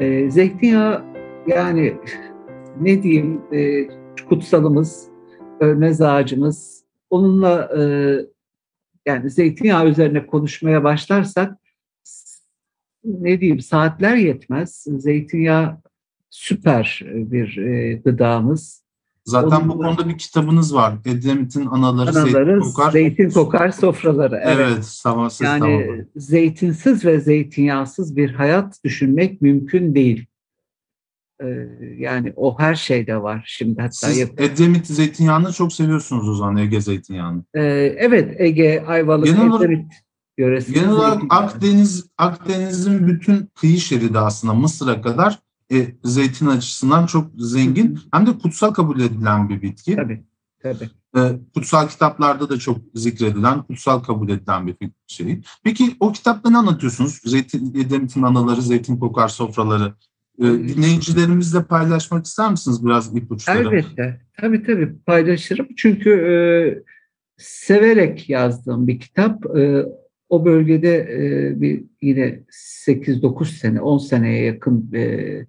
E, zeytinyağı yani ne diyeyim e, kutsalımız, örmez ağacımız. Onunla e, yani zeytinyağı üzerine konuşmaya başlarsak ne diyeyim saatler yetmez. Zeytinyağı süper bir e, gıdamız. Zaten Onunla, bu konuda bir kitabınız var. Edremit'in anaları, anaları zeytin kokar. Zeytin kokar sofraları. Evet, evet tamam, yani tamam. zeytinsiz ve zeytinyağsız bir hayat düşünmek mümkün değil. Ee, yani o her şeyde var şimdi hatta. Siz Edremit zeytinyağını çok seviyorsunuz o zaman Ege zeytinyağını. Ee, evet Ege, Ayvalık, genel olarak, Edremit yöresi. Genel olarak Akdeniz, Akdeniz'in bütün kıyı şeridi aslında Mısır'a kadar e, zeytin açısından çok zengin hem de kutsal kabul edilen bir bitki. Tabii, tabii. E, kutsal kitaplarda da çok zikredilen, kutsal kabul edilen bir şey. Peki o kitapta ne anlatıyorsunuz? Zeytin, Edremit'in anaları, zeytin kokar sofraları. E, dinleyicilerimizle paylaşmak ister misiniz biraz ipuçları? Elbette. Tabii tabii paylaşırım. Çünkü e, severek yazdığım bir kitap. E, o bölgede e, bir yine 8-9 sene, 10 seneye yakın e,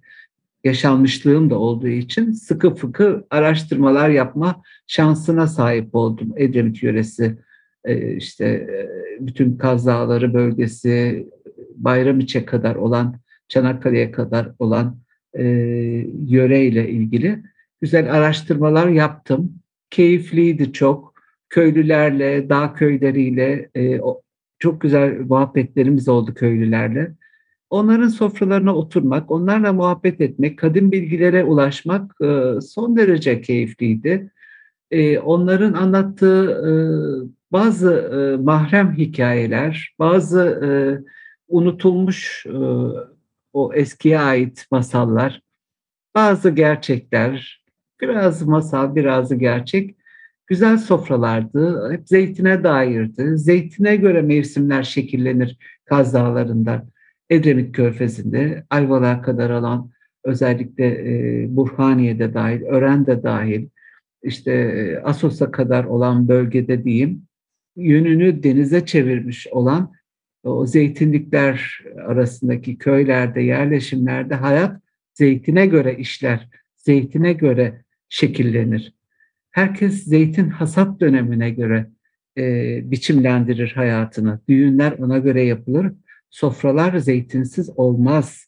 yaşanmışlığım da olduğu için sıkı fıkı araştırmalar yapma şansına sahip oldum. Edremit yöresi, e, işte e, bütün Kaz Dağları bölgesi, Bayramiç'e kadar olan, Çanakkale'ye kadar olan e, yöreyle ilgili güzel araştırmalar yaptım. Keyifliydi çok. Köylülerle, dağ köyleriyle, e, çok güzel muhabbetlerimiz oldu köylülerle. Onların sofralarına oturmak, onlarla muhabbet etmek, kadim bilgilere ulaşmak e, son derece keyifliydi. E, onların anlattığı e, bazı mahrem hikayeler, bazı unutulmuş o eskiye ait masallar, bazı gerçekler, biraz masal, biraz gerçek güzel sofralardı. Hep zeytine dairdi. Zeytine göre mevsimler şekillenir Kaz Dağları'nda. Edremit Körfezi'nde Ayvalık'a kadar alan özellikle e, Burhaniye'de dahil, Ören'de dahil, işte e, Asos'a kadar olan bölgede diyeyim, yönünü denize çevirmiş olan o zeytinlikler arasındaki köylerde, yerleşimlerde hayat zeytine göre işler, zeytine göre şekillenir. Herkes zeytin hasat dönemine göre e, biçimlendirir hayatını. Düğünler ona göre yapılır. Sofralar zeytinsiz olmaz.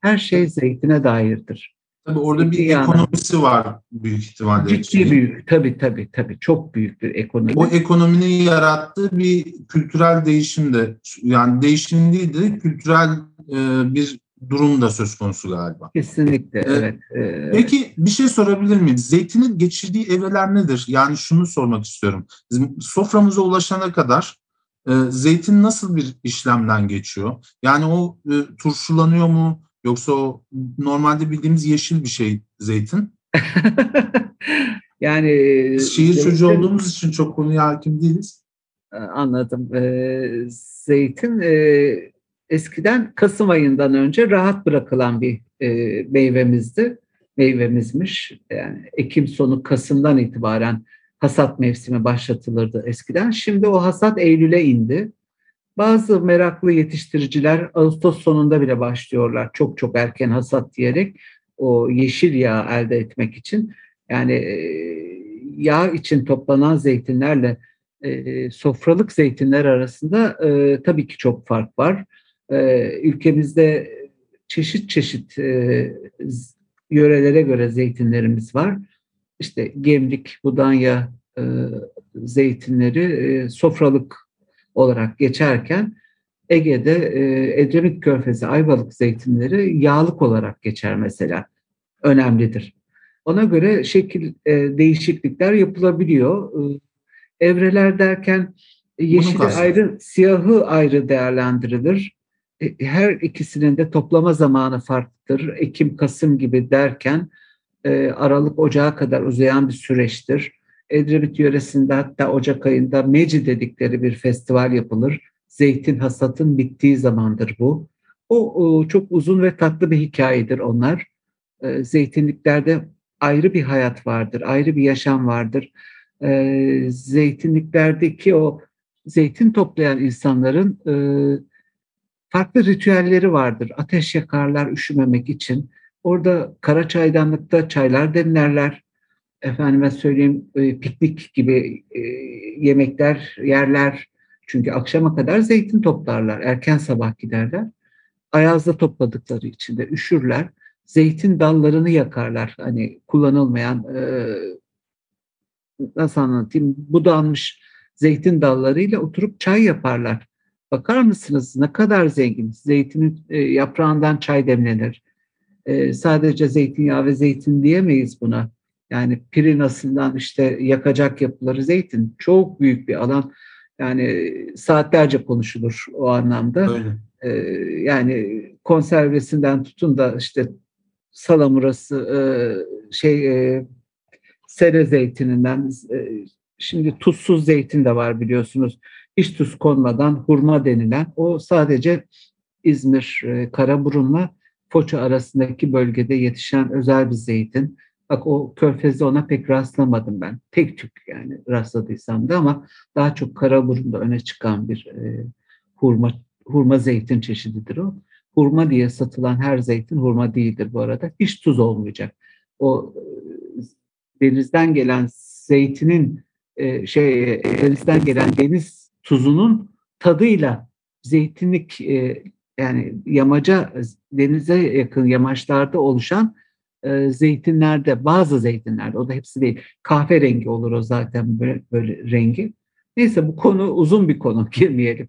Her şey zeytine dairdir. Tabii orada bir yani, ekonomisi var büyük ihtimalle. Ciddi büyük. Tabii tabii tabii. Çok büyük bir ekonomi. O ekonominin yarattığı bir kültürel değişim de yani değişim değil de kültürel e, bir durum da söz konusu galiba. Kesinlikle evet. evet. Peki bir şey sorabilir miyim? Zeytinin geçirdiği evreler nedir? Yani şunu sormak istiyorum. Soframıza ulaşana kadar e, zeytin nasıl bir işlemden geçiyor? Yani o e, turşulanıyor mu? Yoksa o normalde bildiğimiz yeşil bir şey zeytin? yani şehir zeytin, çocuğu olduğumuz için çok konuya hakim değiliz. Anladım. Ee, zeytin e, eskiden Kasım ayından önce rahat bırakılan bir e, meyvemizdi. Meyvemizmiş. Yani Ekim sonu Kasım'dan itibaren hasat mevsimi başlatılırdı eskiden. Şimdi o hasat Eylül'e indi. Bazı meraklı yetiştiriciler Ağustos sonunda bile başlıyorlar çok çok erken hasat diyerek o yeşil yağ elde etmek için. Yani e, yağ için toplanan zeytinlerle e, sofralık zeytinler arasında e, tabii ki çok fark var e, ülkemizde çeşit çeşit e, yörelere göre zeytinlerimiz var. İşte Gemlik, Budanya e, zeytinleri e, sofralık olarak geçerken Ege'de e, Edremit Körfezi, Ayvalık zeytinleri yağlık olarak geçer mesela. Önemlidir. Ona göre şekil e, değişiklikler yapılabiliyor. E, evreler derken yeşili ayrı, siyahı ayrı değerlendirilir. E, her ikisinin de toplama zamanı farklıdır. Ekim, Kasım gibi derken e, Aralık, Ocağa kadar uzayan bir süreçtir. Edremit yöresinde hatta Ocak ayında Meci dedikleri bir festival yapılır. Zeytin hasatın bittiği zamandır bu. O, çok uzun ve tatlı bir hikayedir onlar. E, zeytinliklerde ayrı bir hayat vardır, ayrı bir yaşam vardır. Zeytinliklerdeki o zeytin toplayan insanların farklı ritüelleri vardır. Ateş yakarlar üşümemek için. Orada kara çaydanlıkta çaylar demlerler. Efendime söyleyeyim e, piknik gibi e, yemekler yerler. Çünkü akşama kadar zeytin toplarlar. Erken sabah giderler. Ayazda topladıkları için de üşürler. Zeytin dallarını yakarlar. Hani kullanılmayan e, nasıl anlatayım budanmış zeytin dallarıyla oturup çay yaparlar. Bakar mısınız ne kadar zengin. Zeytinin e, yaprağından çay demlenir. E, sadece zeytinyağı ve zeytin diyemeyiz buna. Yani pirinasından işte yakacak yapıları zeytin. Çok büyük bir alan. Yani saatlerce konuşulur o anlamda. Öyle. E, yani konservesinden tutun da işte salamurası e, şey e, sere zeytininden e, şimdi tuzsuz zeytin de var biliyorsunuz. Tuz konmadan hurma denilen o sadece İzmir e, Karaburun'la Foça arasındaki bölgede yetişen özel bir zeytin. Bak o körfezde ona pek rastlamadım ben. Tek tük yani rastladıysam da ama daha çok Karaburun'da öne çıkan bir e, hurma hurma zeytin çeşididir o. Hurma diye satılan her zeytin hurma değildir bu arada. Hiç tuz olmayacak. O denizden gelen zeytinin e, şey denizden gelen deniz tuzunun tadıyla zeytinlik e, yani yamaca denize yakın yamaçlarda oluşan e, zeytinlerde bazı zeytinlerde o da hepsi değil kahverengi olur o zaten böyle, böyle rengi. Neyse bu konu uzun bir konu girmeyelim.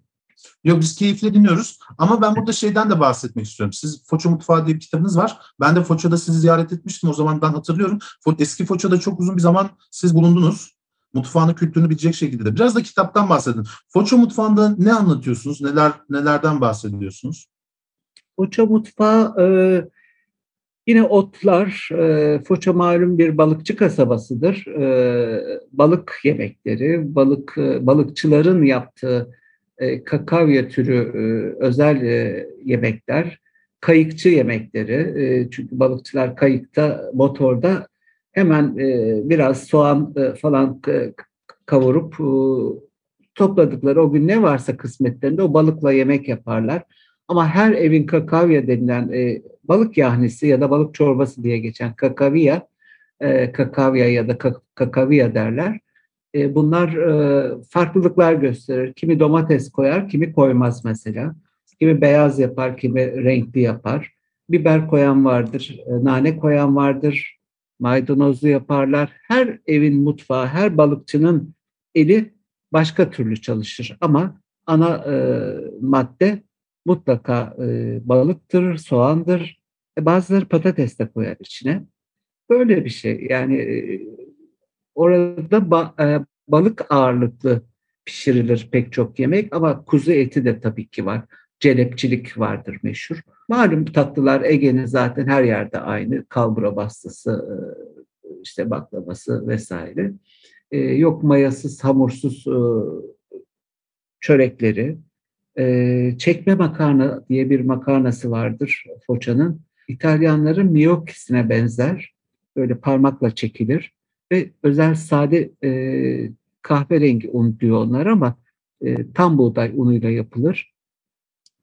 Yok biz keyifle dinliyoruz ama ben burada şeyden de bahsetmek istiyorum. Siz Foça Mutfağı diye bir kitabınız var. Ben de Foça'da sizi ziyaret etmiştim o zaman ben hatırlıyorum. Eski Foça'da çok uzun bir zaman siz bulundunuz. Mutfağını, kültürünü bilecek şekilde de. Biraz da kitaptan bahsedin. Foça Mutfağı'nda ne anlatıyorsunuz? Neler nelerden bahsediyorsunuz? Foça Mutfağı e, yine otlar. E, Foça malum bir balıkçı kasabasıdır. E, balık yemekleri, balık e, balıkçıların yaptığı e, kakavya türü e, özel e, yemekler, kayıkçı yemekleri. E, çünkü balıkçılar kayıkta, motorda hemen e, biraz soğan e, falan e, kavurup topladıkları o gün ne varsa kısmetlerinde o balıkla yemek yaparlar. Ama her evin kakavya denilen e, balık yahnisi ya da balık çorbası diye geçen kakavya, e, kakavya ya da kakavya derler e, bunlar e, farklılıklar gösterir. Kimi domates koyar, kimi koymaz mesela. Kimi beyaz yapar, kimi renkli yapar. Biber koyan vardır, nane koyan vardır, maydanozlu yaparlar. Her evin mutfağı, her balıkçının eli başka türlü çalışır. Ama ana e, madde mutlaka e, balıktır, soğandır. E, bazıları patates de koyar içine. Böyle bir şey. Yani e, Orada ba, e, balık ağırlıklı pişirilir pek çok yemek ama kuzu eti de tabii ki var. Celepçilik vardır meşhur. Malum tatlılar Ege'nin zaten her yerde aynı. Kalbura bastısı, e, işte baklavası vesaire. E, yok mayasız, hamursuz e, çörekleri. Çekme makarna diye bir makarnası vardır Foça'nın. İtalyanların gnocchi'sine benzer. Böyle parmakla çekilir ve özel sade kahverengi un diyor onlar ama tam buğday unuyla yapılır.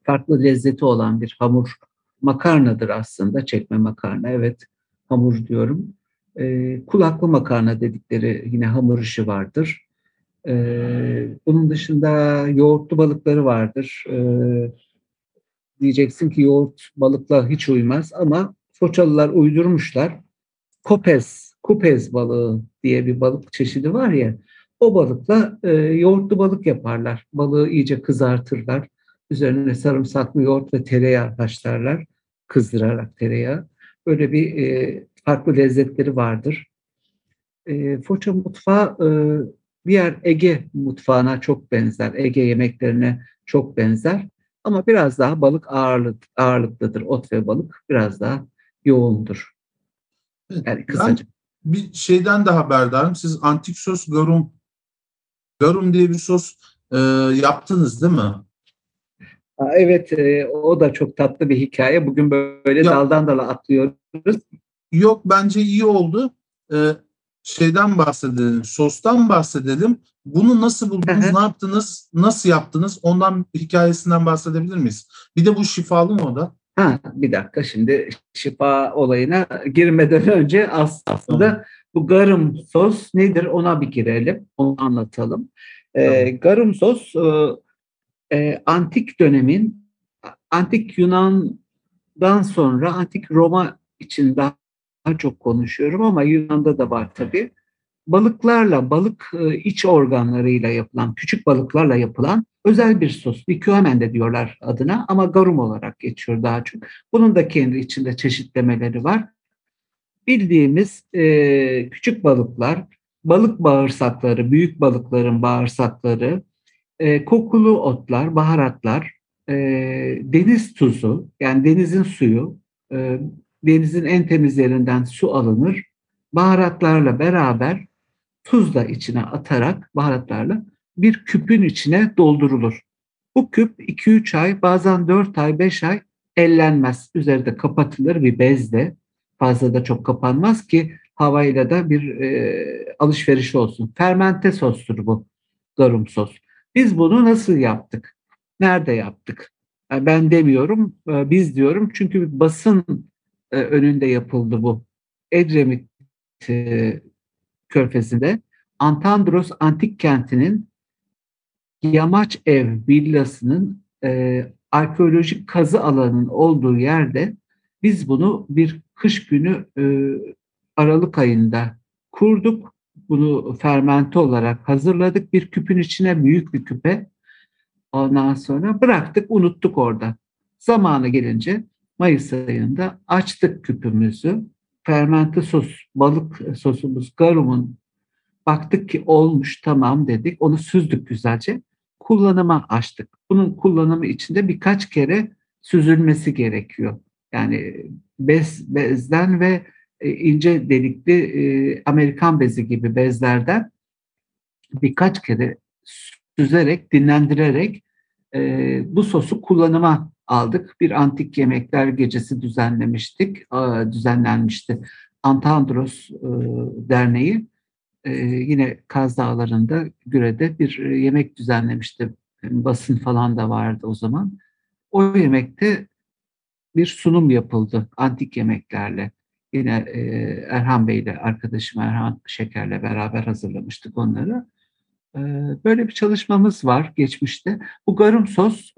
Farklı lezzeti olan bir hamur makarnadır aslında çekme makarna evet hamur diyorum. E, kulaklı makarna dedikleri yine hamur işi vardır. E, bunun dışında yoğurtlu balıkları vardır. E, diyeceksin ki yoğurt balıkla hiç uymaz ama Foçalılar uydurmuşlar. Kopez kupez balığı diye bir balık çeşidi var ya o balıkla e, yoğurtlu balık yaparlar. Balığı iyice kızartırlar. Üzerine sarımsaklı yoğurt ve tereyağı haşlarlar. Kızdırarak tereyağı. Böyle bir e, farklı lezzetleri vardır. E, Foça mutfağı e, diğer Ege mutfağına çok benzer. Ege yemeklerine çok benzer. Ama biraz daha balık ağırlık, ağırlıklıdır. Ot ve balık biraz daha yoğundur. Yani kısaca. Ben bir şeyden de haberdarım. Siz antik sos garum garum diye bir sos e, yaptınız değil mi? Evet, e, o da çok tatlı bir hikaye. Bugün böyle ya, daldan dala atlıyoruz. Yok, bence iyi oldu. E, şeyden bahsedelim, sostan bahsedelim. Bunu nasıl buldunuz, ne yaptınız, nasıl yaptınız? Ondan hikayesinden bahsedebilir miyiz? Bir de bu şifalı mı o da? Ha, bir dakika şimdi şifa olayına girmeden önce aslında bu garum sos nedir ona bir girelim, onu anlatalım. Ee, garum sos e, e, antik dönemin, antik Yunan'dan sonra antik Roma için daha çok konuşuyorum ama Yunan'da da var tabii. Balıklarla, balık e, iç organlarıyla yapılan, küçük balıklarla yapılan özel bir sos. Liküamen de diyorlar adına ama garum olarak geçiyor daha çok. Bunun da kendi içinde çeşitlemeleri var. Bildiğimiz e, küçük balıklar, balık bağırsakları, büyük balıkların bağırsakları, e, kokulu otlar, baharatlar, e, deniz tuzu, yani denizin suyu, e, denizin en temiz yerinden su alınır. Baharatlarla beraber tuz da içine atarak baharatlarla bir küpün içine doldurulur. Bu küp 2-3 ay bazen 4 ay 5 ay ellenmez. Üzerinde kapatılır bir bezle. Fazla da çok kapanmaz ki havayla da bir e, alışveriş olsun. Fermente sostur bu garum sos. Biz bunu nasıl yaptık? Nerede yaptık? Yani ben demiyorum, e, biz diyorum çünkü basın e, önünde yapıldı bu. Edremit e, körfezinde Antandros antik kentinin yamaç ev villasının e, arkeolojik kazı alanının olduğu yerde biz bunu bir kış günü e, Aralık ayında kurduk. Bunu fermente olarak hazırladık. Bir küpün içine büyük bir küpe. Ondan sonra bıraktık, unuttuk orada. Zamanı gelince Mayıs ayında açtık küpümüzü. Fermente sos, balık sosumuz, garumun baktık ki olmuş tamam dedik. Onu süzdük güzelce. Kullanıma açtık. Bunun kullanımı içinde birkaç kere süzülmesi gerekiyor. Yani bez, bezden ve e, ince delikli e, Amerikan bezi gibi bezlerden birkaç kere süzerek, dinlendirerek e, bu sosu kullanıma aldık. Bir antik yemekler gecesi düzenlemiştik, düzenlenmişti. Antandros Derneği yine Kaz Dağları'nda Güre'de bir yemek düzenlemişti. Basın falan da vardı o zaman. O yemekte bir sunum yapıldı antik yemeklerle. Yine Erhan Bey ile arkadaşım Erhan Şeker'le beraber hazırlamıştık onları. Böyle bir çalışmamız var geçmişte. Bu garum sos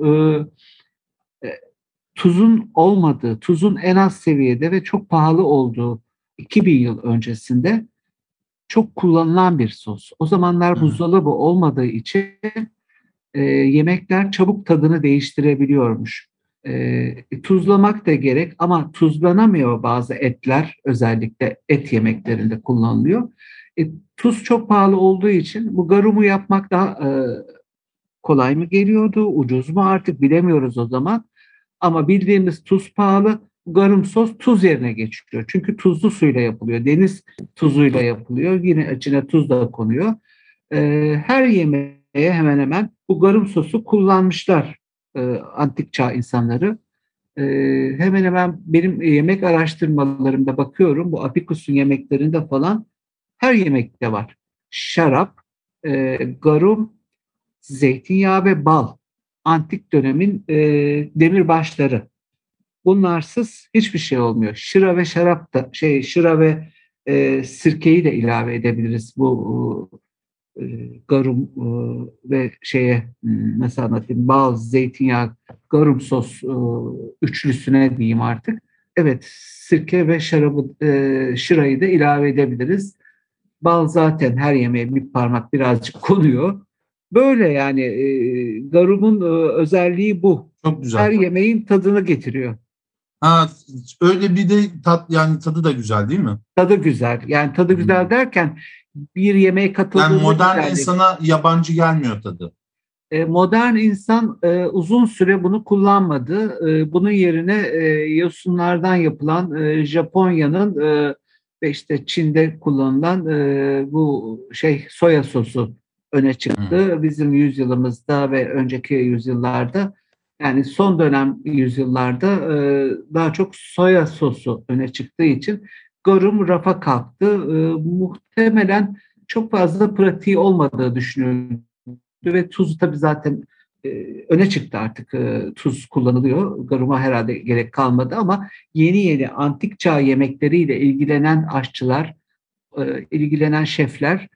tuzun olmadığı, tuzun en az seviyede ve çok pahalı olduğu 2000 yıl öncesinde çok kullanılan bir sos. O zamanlar buzdolabı olmadığı için e, yemekler çabuk tadını değiştirebiliyormuş. E, tuzlamak da gerek ama tuzlanamıyor bazı etler özellikle et yemeklerinde kullanılıyor. E, tuz çok pahalı olduğu için bu garumu yapmak daha e, kolay mı geliyordu, ucuz mu artık bilemiyoruz o zaman. Ama bildiğimiz tuz pahalı, garum sos tuz yerine geçiyor. Çünkü tuzlu suyla yapılıyor. Deniz tuzuyla yapılıyor. Yine içine tuz da konuyor. Ee, her yemeğe hemen hemen bu garum sosu kullanmışlar e, antik çağ insanları. E, hemen hemen benim yemek araştırmalarımda bakıyorum. Bu Apikus'un yemeklerinde falan her yemekte var. Şarap, e, garum, zeytinyağı ve bal antik dönemin e, demirbaşları. Bunlarsız hiçbir şey olmuyor. Şıra ve şarap da şey şıra ve e, sirkeyi de ilave edebiliriz bu e, garum e, ve şeye mesela anlatayım bal, zeytinyağı, garum sos e, üçlüsüne diyeyim artık. Evet sirke ve şarabı e, şırayı da ilave edebiliriz. Bal zaten her yemeğe bir parmak birazcık konuyor. Böyle yani e, garumun e, özelliği bu. Çok güzel. Her yemeğin tadını getiriyor. Ha, öyle bir de tat yani tadı da güzel değil mi? Tadı güzel. Yani tadı güzel Hmm. derken bir yemeğe katıldığında Yani modern güzellik. insana yabancı gelmiyor tadı. E, modern insan e, uzun süre bunu kullanmadı. E, bunun yerine e, yosunlardan yapılan e, Japonya'nın e, ve işte Çin'de kullanılan e, bu şey soya sosu öne çıktı. Bizim yüzyılımızda ve önceki yüzyıllarda yani son dönem yüzyıllarda e, daha çok soya sosu öne çıktığı için garum rafa kalktı. E, muhtemelen çok fazla pratiği olmadığı düşünüldü ve tuz tabii zaten e, öne çıktı artık e, tuz kullanılıyor. Garuma herhalde gerek kalmadı ama yeni yeni antik çağ yemekleriyle ilgilenen aşçılar, e, ilgilenen şefler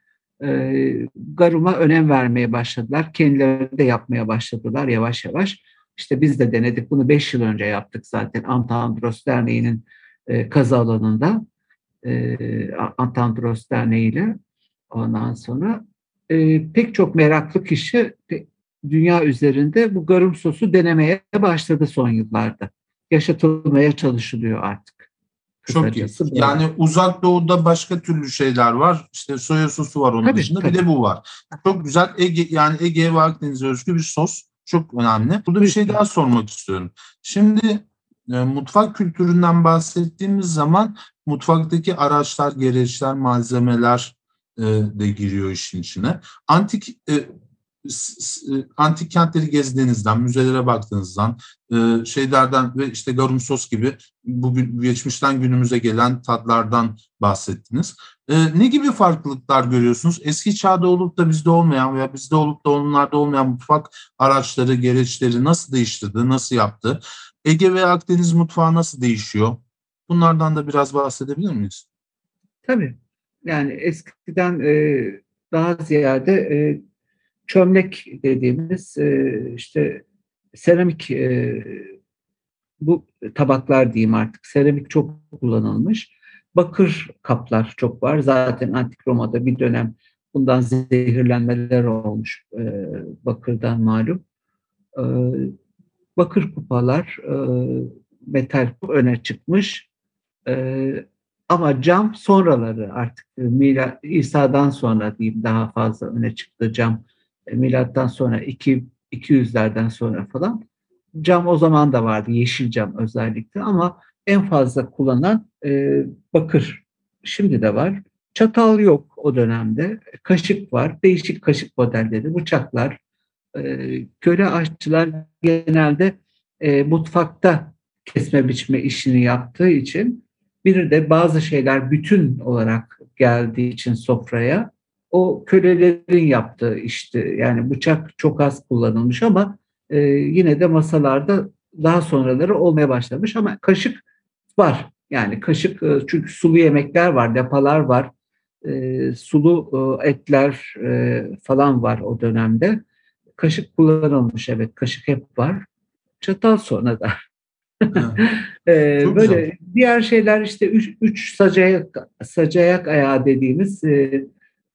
garuma önem vermeye başladılar. Kendileri de yapmaya başladılar yavaş yavaş. İşte biz de denedik. Bunu 5 yıl önce yaptık zaten Antandros Derneği'nin e, kazı alanında. E, Antandros Derneği ile. Ondan sonra e, pek çok meraklı kişi dünya üzerinde bu garum sosu denemeye başladı son yıllarda. Yaşatılmaya çalışılıyor artık. Çok iyi. Yani uzak doğuda başka türlü şeyler var. İşte soya sosu var onun tabii, dışında. Tabii. Bir de bu var. Çok güzel Ege yani Ege ve Akdeniz'e özgü bir sos. Çok önemli. Burada bir şey daha sormak istiyorum. Şimdi e, mutfak kültüründen bahsettiğimiz zaman mutfaktaki araçlar, gereçler, malzemeler e, de giriyor işin içine. Antik e, antik kentleri gezdiğinizden, müzelere baktığınızdan, e, şeylerden ve işte garum sos gibi bugün geçmişten günümüze gelen tatlardan bahsettiniz. E, ne gibi farklılıklar görüyorsunuz? Eski çağda olup da bizde olmayan veya bizde olup da onlarda olmayan mutfak araçları, gereçleri nasıl değiştirdi, nasıl yaptı? Ege ve Akdeniz mutfağı nasıl değişiyor? Bunlardan da biraz bahsedebilir miyiz? Tabii. Yani eskiden e, daha ziyade e, çömlek dediğimiz e, işte seramik e, bu tabaklar diyeyim artık seramik çok kullanılmış. Bakır kaplar çok var. Zaten Antik Roma'da bir dönem bundan zehirlenmeler olmuş e, bakırdan malum. Bakır kupalar, metal öne çıkmış. Ama cam sonraları artık İsa'dan sonra diyeyim daha fazla öne çıktı cam milattan sonra 2 200'lerden sonra falan cam o zaman da vardı yeşil cam özellikle ama en fazla kullanılan e, bakır şimdi de var. Çatal yok o dönemde. Kaşık var. Değişik kaşık modelleri, bıçaklar. E, köle aşçılar genelde e, mutfakta kesme biçme işini yaptığı için bir de bazı şeyler bütün olarak geldiği için sofraya o kölelerin yaptığı işti. Yani bıçak çok az kullanılmış ama e, yine de masalarda daha sonraları olmaya başlamış ama kaşık var. Yani kaşık e, çünkü sulu yemekler var, depalar var, e, sulu e, etler e, falan var o dönemde. Kaşık kullanılmış evet, kaşık hep var. Çatal sonra da. ee, böyle güzel. diğer şeyler işte üç, üç sacayak, sacayak ayağı dediğimiz e,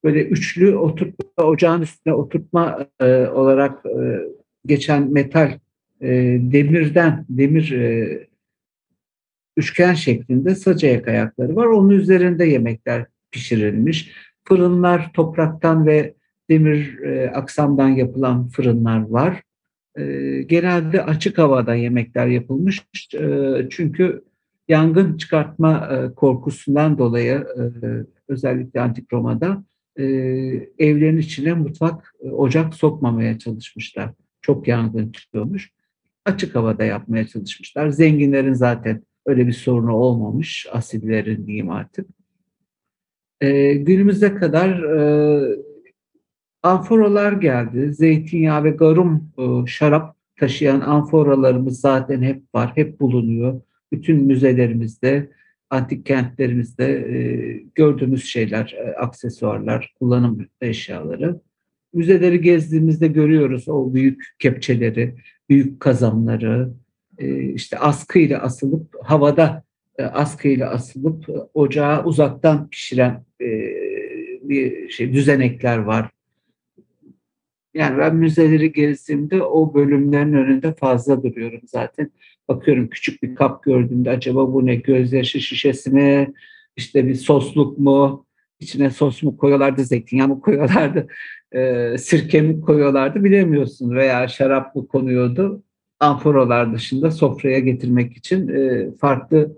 böyle üçlü oturtma, ocağın üstüne oturtma e, olarak e, geçen metal e, demirden, demir e, üçgen şeklinde sacayak ayakları var. Onun üzerinde yemekler pişirilmiş. Fırınlar topraktan ve demir e, aksamdan yapılan fırınlar var. E, genelde açık havada yemekler yapılmış. E, çünkü yangın çıkartma e, korkusundan dolayı e, özellikle Antik Roma'da e, evlerin içine mutfak, e, ocak sokmamaya çalışmışlar. Çok yangın çıkıyormuş. Açık havada yapmaya çalışmışlar. Zenginlerin zaten öyle bir sorunu olmamış. Asillerin diyeyim artık. E, günümüze kadar e, amforalar geldi. Zeytinyağı ve garum e, şarap taşıyan amforalarımız zaten hep var, hep bulunuyor. Bütün müzelerimizde, antik kentlerimizde e, gördüğümüz şeyler, e, aksesuarlar, kullanım eşyaları. Müzeleri gezdiğimizde görüyoruz o büyük kepçeleri, büyük kazanları, e, işte askıyla asılıp havada e, askıyla asılıp ocağa uzaktan pişiren e, bir şey düzenekler var. Yani ben müzeleri gezdiğimde o bölümlerin önünde fazla duruyorum zaten. Bakıyorum küçük bir kap gördüğümde acaba bu ne gözyaşı şişesi mi, işte bir sosluk mu, içine sos mu koyuyorlardı, zeytinyağı mı koyuyorlardı, e, sirke mi koyuyorlardı bilemiyorsun veya şarap mı konuyordu. Amforalar dışında sofraya getirmek için e, farklı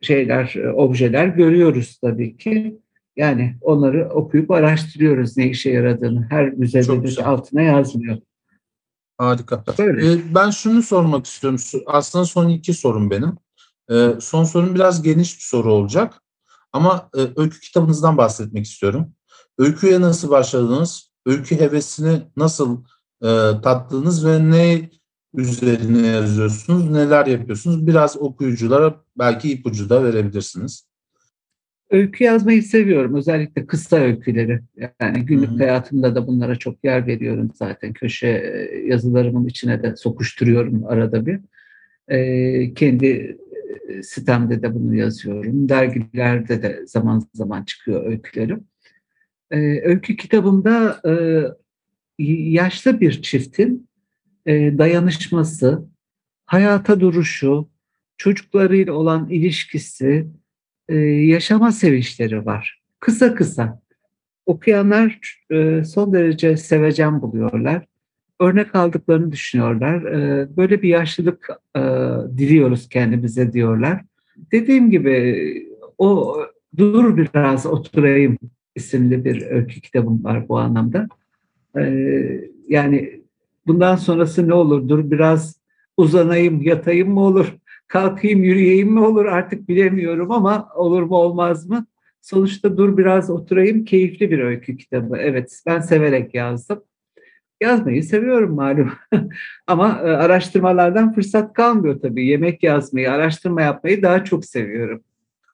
şeyler, objeler görüyoruz tabii ki. Yani onları okuyup araştırıyoruz ne işe yaradığını. Her müzede bir altına yazmıyor. Harika. Böyle. Ee, ben şunu sormak istiyorum. Aslında son iki sorum benim. Ee, son sorum biraz geniş bir soru olacak. Ama e, öykü kitabınızdan bahsetmek istiyorum. Öyküye nasıl başladınız? Öykü hevesini nasıl e, tattınız ve ne üzerine yazıyorsunuz, neler yapıyorsunuz? Biraz okuyuculara belki ipucu da verebilirsiniz. Öykü yazmayı seviyorum. Özellikle kısa öyküleri. Yani günlük Hı-hı. hayatımda da bunlara çok yer veriyorum zaten. Köşe e, yazılarımın içine de sokuşturuyorum arada bir. Ee, kendi e, sitemde de bunu yazıyorum. Dergilerde de zaman zaman çıkıyor öykülerim. Ee, öykü kitabımda e, yaşlı bir çiftin e, dayanışması, hayata duruşu, çocuklarıyla olan ilişkisi, e, yaşama sevinçleri var. Kısa kısa. Okuyanlar e, son derece sevecen buluyorlar. Örnek aldıklarını düşünüyorlar. E, böyle bir yaşlılık diliyoruz kendimize diyorlar. Dediğim gibi o Dur Biraz Oturayım isimli bir öykü kitabım var bu anlamda. Yani bundan sonrası ne olur? Dur biraz uzanayım, yatayım mı olur? Kalkayım yürüyeyim mi olur artık bilemiyorum ama olur mu olmaz mı? Sonuçta dur biraz oturayım keyifli bir öykü kitabı. Evet ben severek yazdım. Yazmayı seviyorum malum. ama e, araştırmalardan fırsat kalmıyor tabii. Yemek yazmayı, araştırma yapmayı daha çok seviyorum.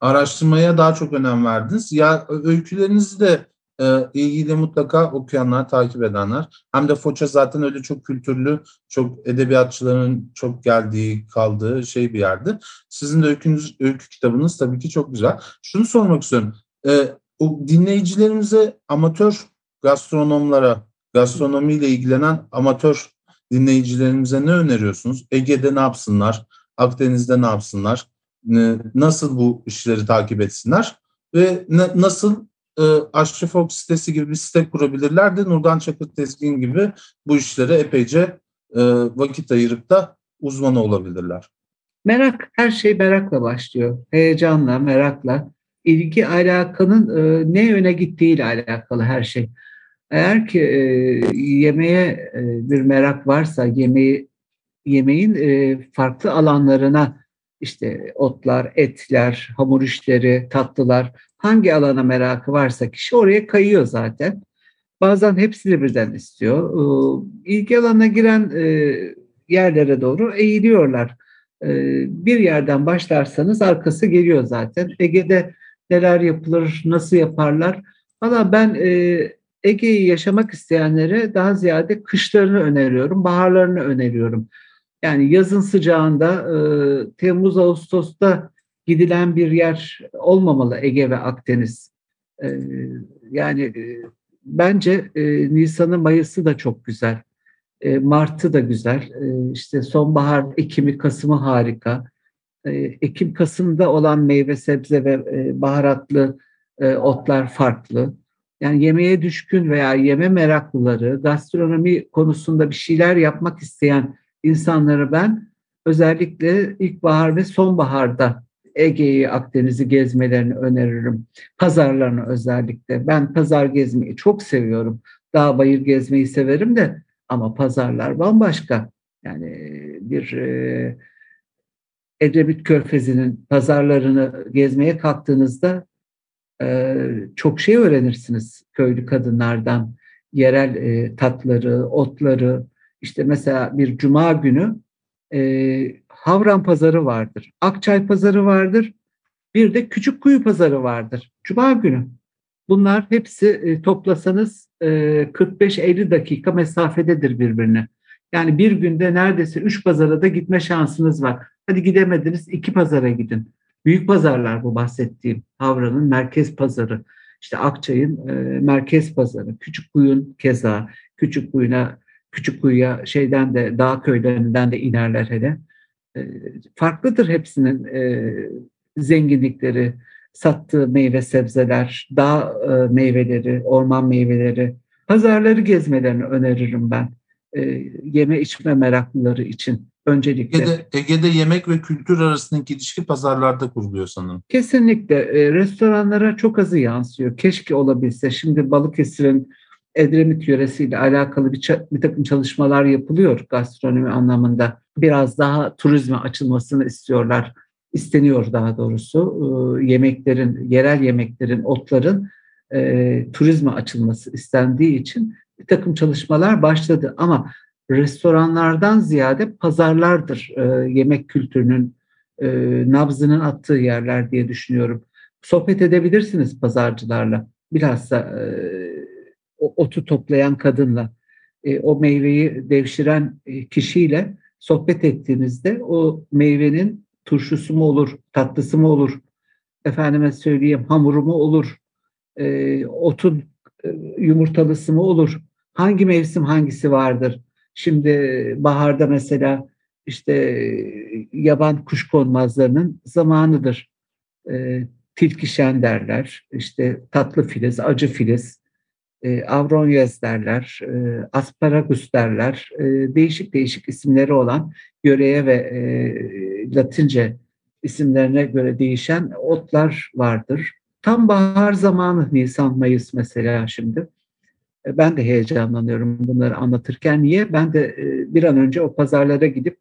Araştırmaya daha çok önem verdiniz. Ya öykülerinizi de e, ilgili mutlaka okuyanlar, takip edenler. Hem de Foça zaten öyle çok kültürlü, çok edebiyatçıların çok geldiği, kaldığı şey bir yerde. Sizin de öykünüz, öykü kitabınız tabii ki çok güzel. Şunu sormak istiyorum. E, o dinleyicilerimize, amatör gastronomlara, gastronomiyle ilgilenen amatör dinleyicilerimize ne öneriyorsunuz? Ege'de ne yapsınlar? Akdeniz'de ne yapsınlar? Nasıl bu işleri takip etsinler? Ve nasıl e, Aşçı Fox sitesi gibi bir site kurabilirler de Nurdan Çakır Tezgin gibi bu işlere epeyce e, vakit ayırıp da uzmanı olabilirler. Merak, her şey merakla başlıyor. Heyecanla, merakla. ilgi alakanın e, ne yöne gittiğiyle alakalı her şey. Eğer ki yemeğe bir merak varsa, yemeği yemeğin farklı alanlarına işte otlar, etler, hamur işleri, tatlılar hangi alana merakı varsa kişi oraya kayıyor zaten. Bazen hepsini birden istiyor. Ee, ilgi alanına giren e, yerlere doğru eğiliyorlar. Ee, bir yerden başlarsanız arkası geliyor zaten. Ege'de neler yapılır, nasıl yaparlar? Valla ben e, Ege'yi yaşamak isteyenlere daha ziyade kışlarını öneriyorum, baharlarını öneriyorum. Yani yazın sıcağında e, Temmuz Ağustos'ta gidilen bir yer olmamalı Ege ve Akdeniz. E, yani e, bence e, Nisan'ı Mayıs'ı da çok güzel. E, Mart'ı da güzel. E, işte sonbahar, Ekim'i, Kasım'ı harika. E, Ekim, Kasım'da olan meyve, sebze ve e, baharatlı e, otlar farklı. Yani yemeğe düşkün veya yeme meraklıları, gastronomi konusunda bir şeyler yapmak isteyen insanları ben özellikle ilkbahar ve sonbaharda Ege'yi, Akdeniz'i gezmelerini öneririm. Pazarlarını özellikle. Ben pazar gezmeyi çok seviyorum. Dağ bayır gezmeyi severim de ama pazarlar bambaşka. Yani bir e, Edremit Körfezi'nin pazarlarını gezmeye kalktığınızda e, çok şey öğrenirsiniz köylü kadınlardan. Yerel e, tatları, otları, işte mesela bir cuma günü e, Havran pazarı vardır. Akçay pazarı vardır. Bir de Küçük Kuyu pazarı vardır. Cuma günü. Bunlar hepsi e, toplasanız e, 45-50 dakika mesafededir birbirine. Yani bir günde neredeyse üç pazara da gitme şansınız var. Hadi gidemediniz iki pazara gidin. Büyük pazarlar bu bahsettiğim. Havran'ın merkez pazarı. İşte Akçay'ın e, merkez pazarı. Küçük Kuyun keza. Küçük Kuyu'na küçük kuyuya şeyden de dağ köylerinden de inerler hele. E, farklıdır hepsinin e, zenginlikleri, sattığı meyve sebzeler, dağ e, meyveleri, orman meyveleri, pazarları gezmelerini öneririm ben. E, yeme içme meraklıları için öncelikle. Ege'de, Ege'de yemek ve kültür arasındaki ilişki pazarlarda kuruluyor sanırım. Kesinlikle. E, restoranlara çok azı yansıyor. Keşke olabilse. Şimdi Balıkesir'in Edremit yöresiyle alakalı bir, bir takım çalışmalar yapılıyor gastronomi anlamında. Biraz daha turizme açılmasını istiyorlar. isteniyor daha doğrusu. E, yemeklerin, yerel yemeklerin, otların e, turizme açılması istendiği için bir takım çalışmalar başladı. Ama restoranlardan ziyade pazarlardır e, yemek kültürünün e, nabzının attığı yerler diye düşünüyorum. Sohbet edebilirsiniz pazarcılarla. Bilhassa e, o otu toplayan kadınla, e, o meyveyi devşiren e, kişiyle sohbet ettiğinizde o meyvenin turşusu mu olur, tatlısı mı olur, efendime söyleyeyim hamuru mu olur, e, otun e, yumurtalısı mı olur, hangi mevsim hangisi vardır? Şimdi baharda mesela işte yaban kuş konmazlarının zamanıdır. E, tilkişen derler, işte tatlı filiz, acı filiz, e, avronyaz derler, asparagus derler. E, değişik değişik isimleri olan yöreye ve e, Latince isimlerine göre değişen otlar vardır. Tam bahar zamanı Nisan-Mayıs mesela şimdi. E, ben de heyecanlanıyorum bunları anlatırken. Niye? Ben de e, bir an önce o pazarlara gidip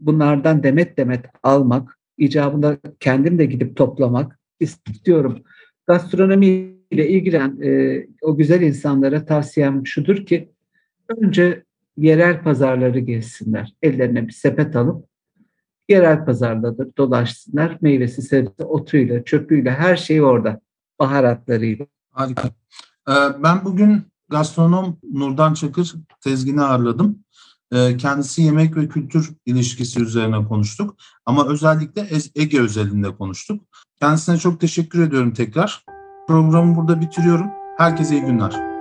bunlardan demet demet almak, icabında kendim de gidip toplamak istiyorum. Gastronomi ile ilgilen e, o güzel insanlara tavsiyem şudur ki önce yerel pazarları gezsinler. Ellerine bir sepet alıp yerel pazardadır dolaşsınlar. Meyvesi, sebze, otuyla, çöpüyle her şey orada. Baharatlarıyla. Harika. Ee, ben bugün gastronom Nurdan Çakır tezgini ağırladım. Ee, kendisi yemek ve kültür ilişkisi üzerine konuştuk. Ama özellikle Ege özelinde konuştuk. Kendisine çok teşekkür ediyorum tekrar. Programı burada bitiriyorum. Herkese iyi günler.